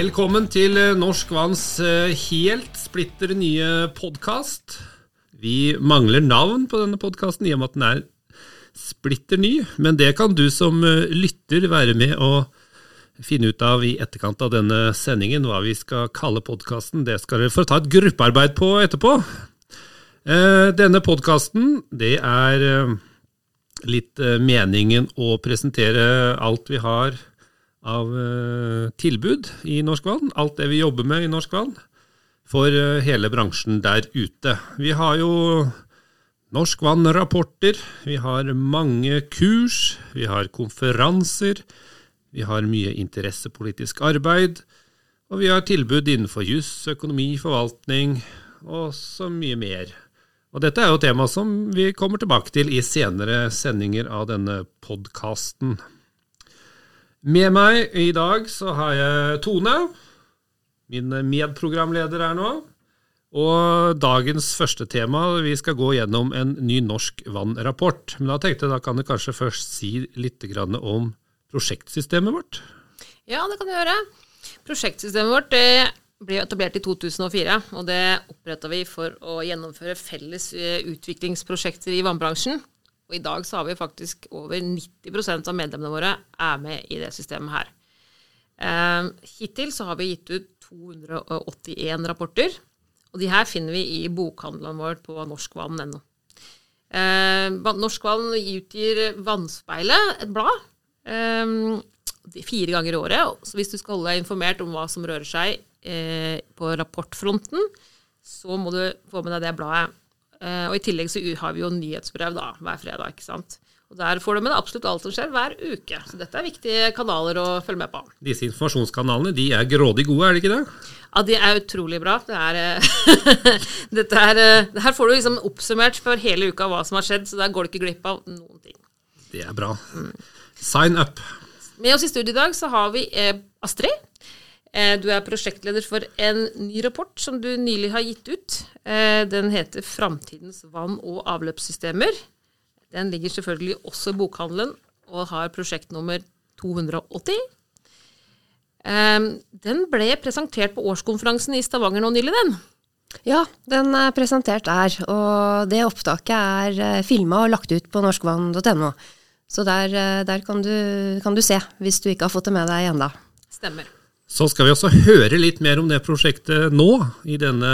Velkommen til eh, Norsk Vanns eh, helt splitter nye podkast. Vi mangler navn på denne podkasten i og med at den er splitter ny, men det kan du som eh, lytter være med å finne ut av i etterkant av denne sendingen, hva vi skal kalle podkasten. Det skal dere få ta et gruppearbeid på etterpå. Denne podkasten, det er litt meningen å presentere alt vi har av uh, tilbud i Norsk Vann. Alt det vi jobber med i Norsk Vann for uh, hele bransjen der ute. Vi har jo Norsk Vann-rapporter, vi har mange kurs, vi har konferanser, vi har mye interessepolitisk arbeid, og vi har tilbud innenfor juss, økonomi, forvaltning og så mye mer. Og dette er jo tema som vi kommer tilbake til i senere sendinger av denne podkasten. Med meg i dag så har jeg Tone, min medprogramleder her nå. Og dagens første tema, vi skal gå gjennom en ny norsk vannrapport. Men da tenkte jeg da kan du kanskje først si litt om prosjektsystemet vårt? Ja, det kan du gjøre. Prosjektsystemet vårt ble etablert i 2004. Og det oppretta vi for å gjennomføre felles eh, utviklingsprosjekter i vannbransjen. Og i dag så har vi faktisk over 90% av medlemmene våre er med i det systemet her. Eh, hittil så har vi gitt ut 281 rapporter. Og de her finner vi i bokhandelen vår på norskvann.no. Eh, Norsk Vann utgir Vannspeilet, et blad, eh, fire ganger i året. Så hvis du skal holde deg informert om hva som rører seg eh, på rapportfronten, så må du få med deg det bladet. Eh, og i tillegg så har vi jo nyhetsbrev da, hver fredag. ikke sant? Og Der får du med deg absolutt alt som skjer hver uke. Så dette er viktige kanaler å følge med på. Disse informasjonskanalene de er grådig gode, er det ikke det? Ja, de er utrolig bra. Det er, eh, dette er, eh, her får du liksom oppsummert for hele uka hva som har skjedd, så der går du ikke glipp av noen ting. Det er bra. Sign up. Med oss i studio i dag så har vi Astrid. Eh, du er prosjektleder for en ny rapport som du nylig har gitt ut. Eh, den heter 'Framtidens vann- og avløpssystemer'. Den ligger selvfølgelig også i bokhandelen og har prosjektnummer 280. Eh, den ble presentert på årskonferansen i Stavanger nå nylig, den. Ja, den er presentert der. Og det opptaket er filma og lagt ut på norskvann.no. Så der, der kan, du, kan, du, se, hvis du ikke har fått det med deg ennå. Stemmer. Så skal vi også høre litt mer om det prosjektet nå, i denne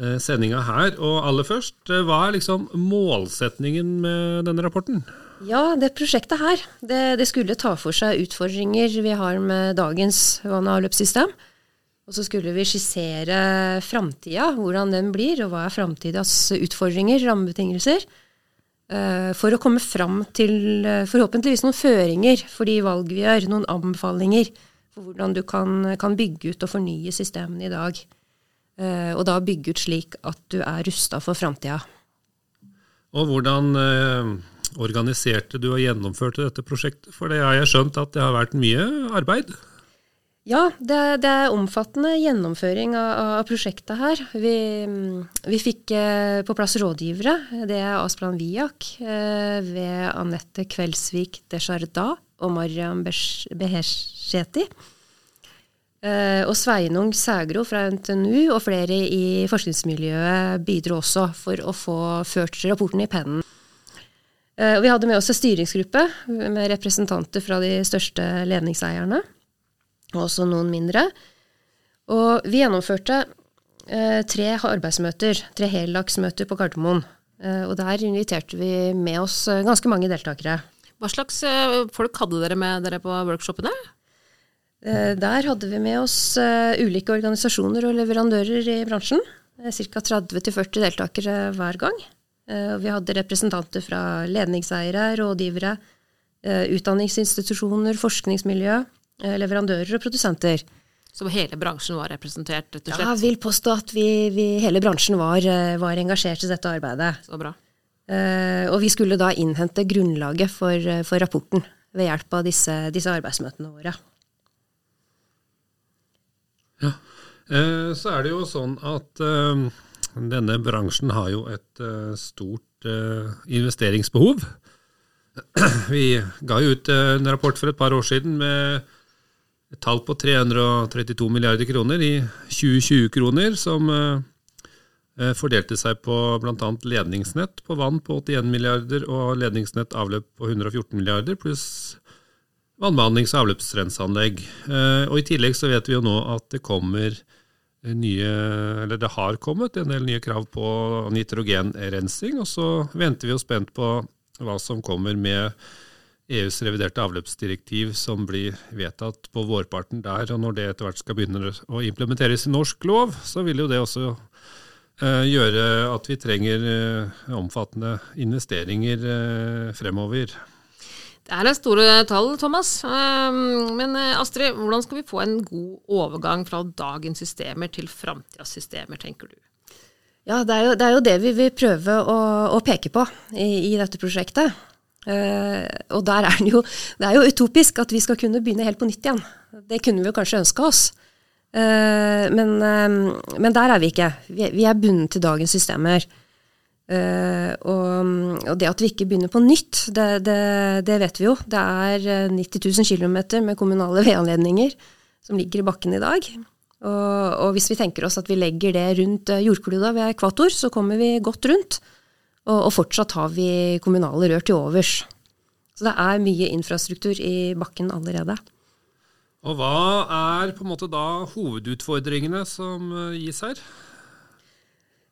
eh, sendinga her. Og aller først, eh, hva er liksom målsetningen med denne rapporten? Ja, det prosjektet her, det, det skulle ta for seg utfordringer vi har med dagens vann- og avløpssystem. Og så skulle vi skissere framtida, hvordan den blir, og hva er framtidas utfordringer, rammebetingelser. Eh, for å komme fram til forhåpentligvis noen føringer for de valg vi gjør, noen anbefalinger for hvordan du kan, kan bygge ut og fornye systemene i dag. Uh, og da bygge ut slik at du er rusta for framtida. Og hvordan uh, organiserte du og gjennomførte dette prosjektet? For det har jeg skjønt at det har vært mye arbeid? Ja, det, det er omfattende gjennomføring av, av prosjektet her. Vi, vi fikk eh, på plass rådgivere. Det er Asplan Viak eh, ved Anette Kveldsvik Desjardins og Mariam Behesheti. Eh, og Sveinung Sægro fra NTNU og flere i forskningsmiljøet bidro også for å få ført rapporten i pennen. Eh, vi hadde med oss en styringsgruppe med representanter fra de største ledningseierne, og også noen mindre. Og vi gjennomførte eh, tre arbeidsmøter, tre heldagsmøter på Gardermoen. Og der inviterte vi med oss ganske mange deltakere. Hva slags eh, folk hadde dere med dere på workshopene? Eh, der hadde vi med oss eh, ulike organisasjoner og leverandører i bransjen. Ca. 30-40 deltakere hver gang. Vi hadde representanter fra ledningseiere, rådgivere, utdanningsinstitusjoner, forskningsmiljø, leverandører og produsenter. Så hele bransjen var representert, rett og slett? Ja, jeg vil påstå at vi, vi, hele bransjen var, var engasjert i dette arbeidet. Så bra. Eh, og vi skulle da innhente grunnlaget for, eh, for rapporten ved hjelp av disse, disse arbeidsmøtene våre. Ja, eh, så er det jo sånn at denne bransjen har jo et stort investeringsbehov. Vi ga jo ut en rapport for et par år siden med et tall på 332 milliarder kroner i 2020-kroner, som fordelte seg på bl.a. ledningsnett på vann på 81 milliarder og ledningsnett avløp på 114 milliarder, pluss vannbehandlings- og avløpsrenseanlegg. Og I tillegg så vet vi jo nå at det kommer nye, eller det har kommet en del nye krav på nitrogenrensing, og så venter vi jo spent på hva som kommer med EUs reviderte avløpsdirektiv som blir vedtatt på vårparten der. Og når det etter hvert skal begynne å implementeres i norsk lov, så vil jo det også gjøre at vi trenger uh, omfattende investeringer uh, fremover. Det er store tall, Thomas. Men Astrid, hvordan skal vi få en god overgang fra dagens systemer til framtidas systemer, tenker du? Ja, det er, jo, det er jo det, vi vil prøve å, å peke på i, i dette prosjektet. Uh, og der er det, jo, det er jo utopisk at vi skal kunne begynne helt på nytt igjen. Det kunne vi jo kanskje ønske oss. Uh, men, uh, men, der er vi ikke. Vi, er bundet til dagens systemer. Og, og, det at vi ikke begynner på nytt, det, det, det vet vi jo. Det er 90 000 km med kommunale vedanledninger som ligger i bakken i dag. Og, og hvis vi tenker oss at vi legger det rundt jordkloda ved ekvator, så kommer vi godt rundt. Og, og, fortsatt har vi kommunale rør til overs. Så det er mye infrastruktur i bakken allerede. Og hva er på en måte da hovedutfordringene som eh, gis her?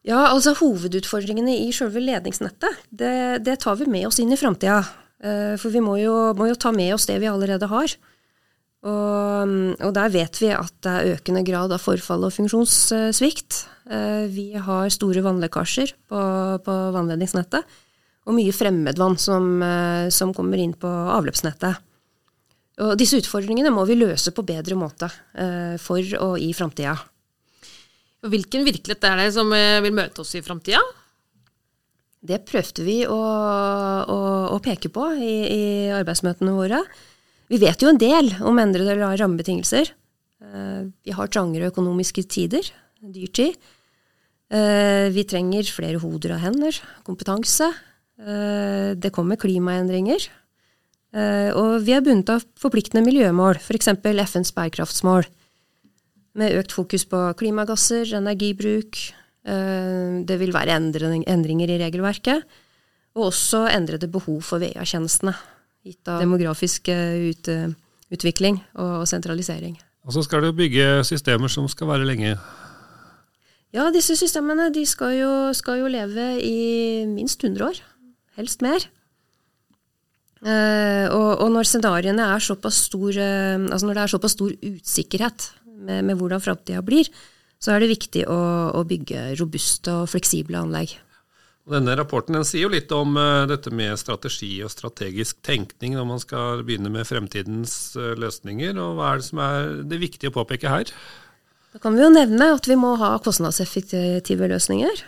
Ja, altså Hovedutfordringene i selve ledningsnettet, det, det, tar vi med oss inn i framtida. Eh, for vi må jo, må jo, ta med oss det vi allerede har. Og, og, der vet vi at det er økende grad av forfall og funksjonssvikt. Eh, vi har store vannlekkasjer på, på vannledningsnettet, og mye fremmedvann som, som, kommer inn på avløpsnettet. Og disse utfordringene må vi løse på bedre måte eh, for og i framtida. Hvilken virkelighet er det som vil møte oss i framtida? Det prøvde vi å, å, å peke på i, i, arbeidsmøtene våre. Vi vet jo en del om endrede rammebetingelser. Vi har trangere økonomiske tider, dyrtid. Eh, vi trenger flere hoder og hender, kompetanse. Eh, det kommer klimaendringer. Eh, og vi er bundet av forpliktende miljømål, f.eks. FNs bærekraftsmål, med økt fokus på klimagasser, energibruk. Det vil være endringer i regelverket, og også endrede behov for VA-tjenestene, gitt av demografisk ut, utvikling og sentralisering. Og så skal du bygge systemer som skal være lenge. Ja, disse systemene de skal, jo, skal jo leve i minst 100 år. Helst mer. Uh, og, og, når scenarioene er såpass stor, uh, altså når det er såpass stor usikkerhet med, med hvordan framtida blir, så er det viktig å, å, bygge robuste og fleksible anlegg. Denne rapporten den sier jo litt om uh, dette med strategi og strategisk tenkning når man skal begynne med fremtidens løsninger. og Hva er det som er det viktige å påpeke her? Da kan vi jo nevne at vi må ha kostnadseffektive løsninger.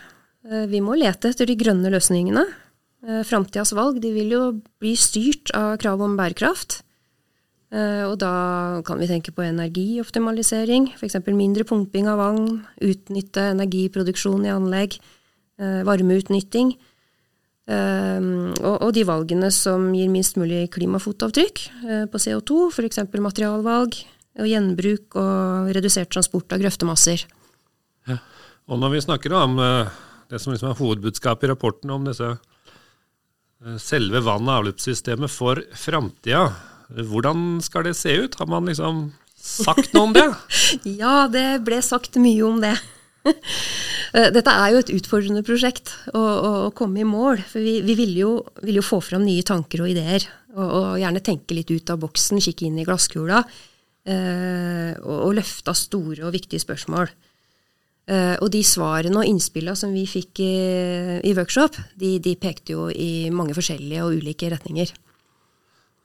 Vi må lete etter de grønne løsningene. Eh, framtidas valg vil jo bli styrt av krav om bærekraft. Eh, og da kan vi tenke på energioptimalisering, f.eks. mindre pumping av vann, utnytte energiproduksjon i anlegg, varmeutnytting. Og de valgene som gir minst mulig klimafotavtrykk på CO2, f.eks. materialvalg, og gjenbruk og redusert transport av grøftemasser. Ja. Og når vi snakker om eh, det som liksom er hovedbudskapet i rapporten om disse eh, selve vann- og avløpssystemet for framtida, hvordan skal det se ut? Har man liksom sagt noe om det? ja, det ble sagt mye om det. Eh, dette er jo et utfordrende prosjekt å, å komme i mål. For vi, vi vil, jo, vil, jo, få fram nye tanker og ideer. Og, og, gjerne tenke litt ut av boksen, kikke inn i glasskula eh, og, og løfte store og viktige spørsmål. Eh, og de svarene og innspillene som vi fikk i, i workshop, de, de, pekte jo i mange forskjellige og ulike retninger.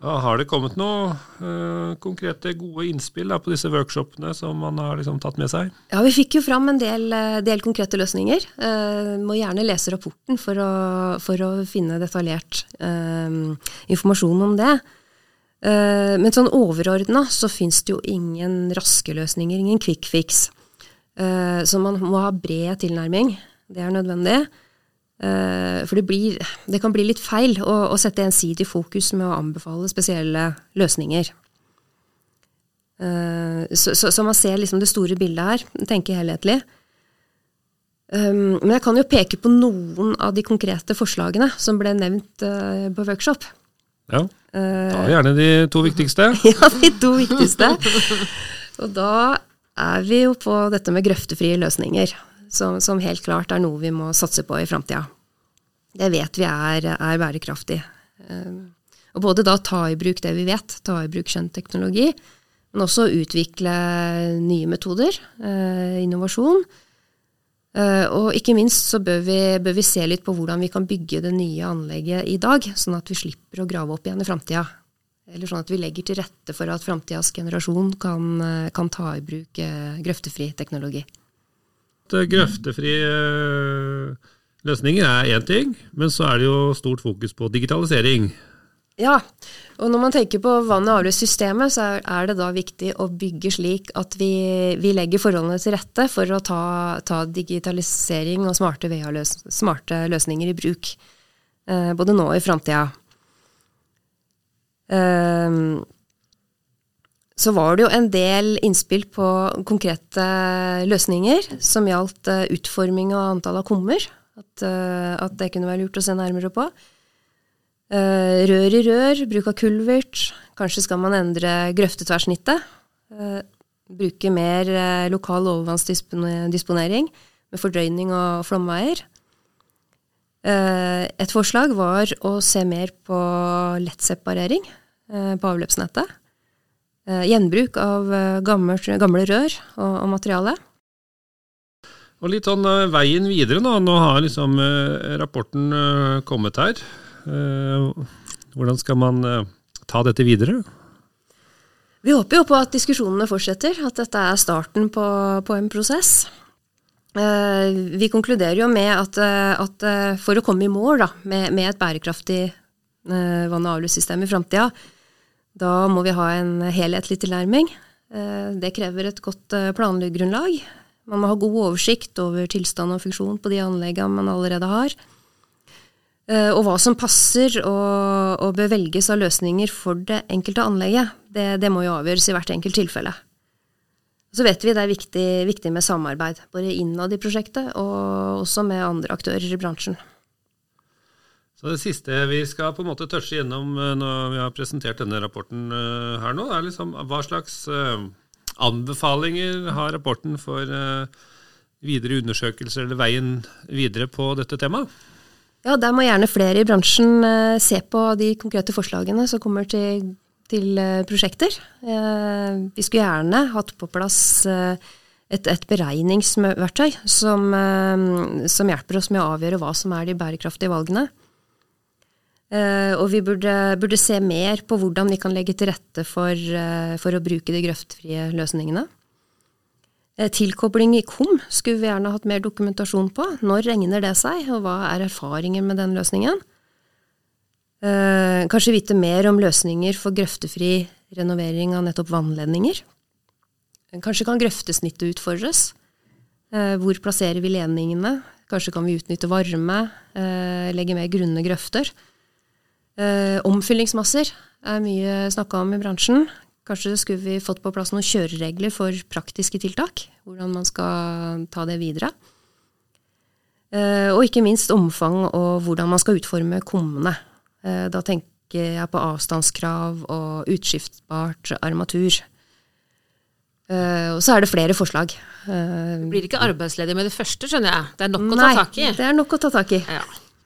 Ja, har det kommet noen uh, konkrete, gode innspill da, på disse workshopene som man har liksom, tatt med seg? Ja, vi fikk jo fram en del, eh, del konkrete løsninger. Uh, må gjerne lese rapporten for å, for å finne detaljert uh, informasjon om det. Eh, men sånn overordna så fins det jo ingen raske løsninger, ingen quick fix. Eh, så man må ha bred tilnærming. Det er nødvendig. Eh, for det, blir, det kan bli litt feil å, å sette ensidig fokus med å anbefale spesielle løsninger. Eh, så, så, så, man ser liksom det store bildet her, tenker helhetlig. Um, men jeg kan jo peke på noen av de konkrete forslagene som ble nevnt på workshop. Ja, ta gjerne de to viktigste. ja, de to viktigste. Og da er vi jo på dette med grøftefrie løsninger, som, som helt klart er noe vi må satse på i framtida. Det vet vi er, er bærekraftig. Um, og både da ta i bruk det vi vet, ta i bruk kjent teknologi, men også utvikle nye metoder, uh, innovasjon. Uh, og ikke minst så bør vi, bør vi, se litt på hvordan vi kan bygge det nye anlegget i dag, sånn at vi slipper å grave opp igjen i framtida. Eller sånn at vi legger til rette for at framtidas generasjon kan, uh, kan, ta i bruk uh, grøftefri teknologi. Grøftefri løsninger er én ting, men så er det jo stort fokus på digitalisering. Ja, og når man tenker på vann- og avløpssystemet, så er det da viktig å bygge slik at vi, vi legger forholdene til rette for å ta, ta digitalisering og smarte, smarte, løsninger i bruk. Eh, både nå og i framtida. Eh, så var det jo en del innspill på konkrete løsninger som gjaldt uh, utforming og antall av kummer. At, uh, at det kunne være lurt å se nærmere på. Uh, rør i rør, bruk av kulvert. Kanskje skal man endre grøftetverrsnittet. Bruke mer lokal overvannsdisponering med fordrøyning og flomveier. Et forslag var å se mer på lettseparering på avløpsnettet. gjenbruk av gamle, gamle rør og, og materiale. Og litt sånn veien videre nå. Nå har liksom rapporten kommet her. Eh, hvordan skal man eh, ta dette videre? Vi håper jo på at diskusjonene fortsetter, at dette er starten på, på en prosess. Eh, vi konkluderer jo med at, at for å komme i mål da, med, med, et bærekraftig vann- og avløpssystem i framtida, da må vi ha en helhetlig tilnærming. Det krever et godt planleggrunnlag. Man må ha god oversikt over tilstand og funksjon på de anleggene man allerede har. Eh, og hva som passer og, og, bør velges av løsninger for det enkelte anlegget, det, det, må jo avgjøres i hvert enkelt tilfelle. Så vet vi det er viktig, viktig med samarbeid, både innad i prosjektet og også med andre aktører i bransjen. Så Det siste vi skal på en måte touche gjennom eh, når vi har presentert denne rapporten eh, her nå, er liksom hva slags anbefalinger har rapporten for videre undersøkelser eller veien videre på dette temaet? Ja, der må gjerne flere i bransjen se på de konkrete forslagene som kommer til, til uh, prosjekter. Uh, vi skulle gjerne hatt på plass et, et, beregningsverktøy som, som, hjelper oss med å avgjøre hva som er de bærekraftige valgene. og vi burde, burde, se mer på hvordan vi kan legge til rette for, for å bruke de grøftfrie løsningene. Eh, tilkobling i KOM skulle vi gjerne hatt mer dokumentasjon på. Når regner det seg, og hva er erfaringen med den løsningen? Eh, kanskje vite mer om løsninger for grøftefri renovering av nettopp vannledninger. Kanskje kan grøftesnittet utfordres. Eh, hvor plasserer vi ledningene? Kanskje kan vi utnytte varme, legge mer grunne grøfter. Omfyllingsmasser er mye snakka om i bransjen. Kanskje skulle vi fått på plass noen kjøreregler for praktiske tiltak, hvordan man skal ta det videre. Eh, og ikke minst omfang og hvordan man skal utforme kummene. Eh, da tenker jeg på avstandskrav og utskiftbart armatur. Eh, og så er det flere forslag. Du blir ikke arbeidsledig med det første, skjønner jeg. Det er nok å ta tak i. Det er nok å ta tak i. Ja.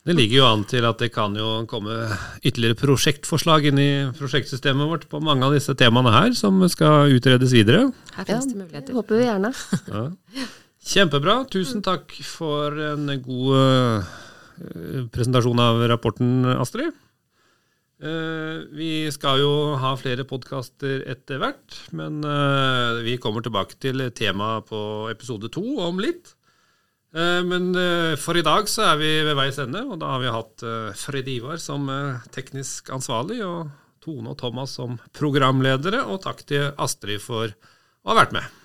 Det ligger jo an til at det kan jo komme ytterligere prosjektforslag inn i prosjektsystemet vårt på mange av disse temaene her, som skal utredes videre. Her finnes det muligheter. Håper vi gjerne. Ja. Kjempebra. Tusen takk for en god presentasjon av rapporten, Astrid. Uh, vi skal jo ha flere podkaster etter hvert, men uh, vi kommer tilbake til temaet på episode to om litt. Eh, men eh, for i dag så er vi ved veis ende, og da har vi hatt eh, Fred Ivar som teknisk ansvarlig, og Tone og Thomas som programledere. Og takk til Astrid for å ha vært med.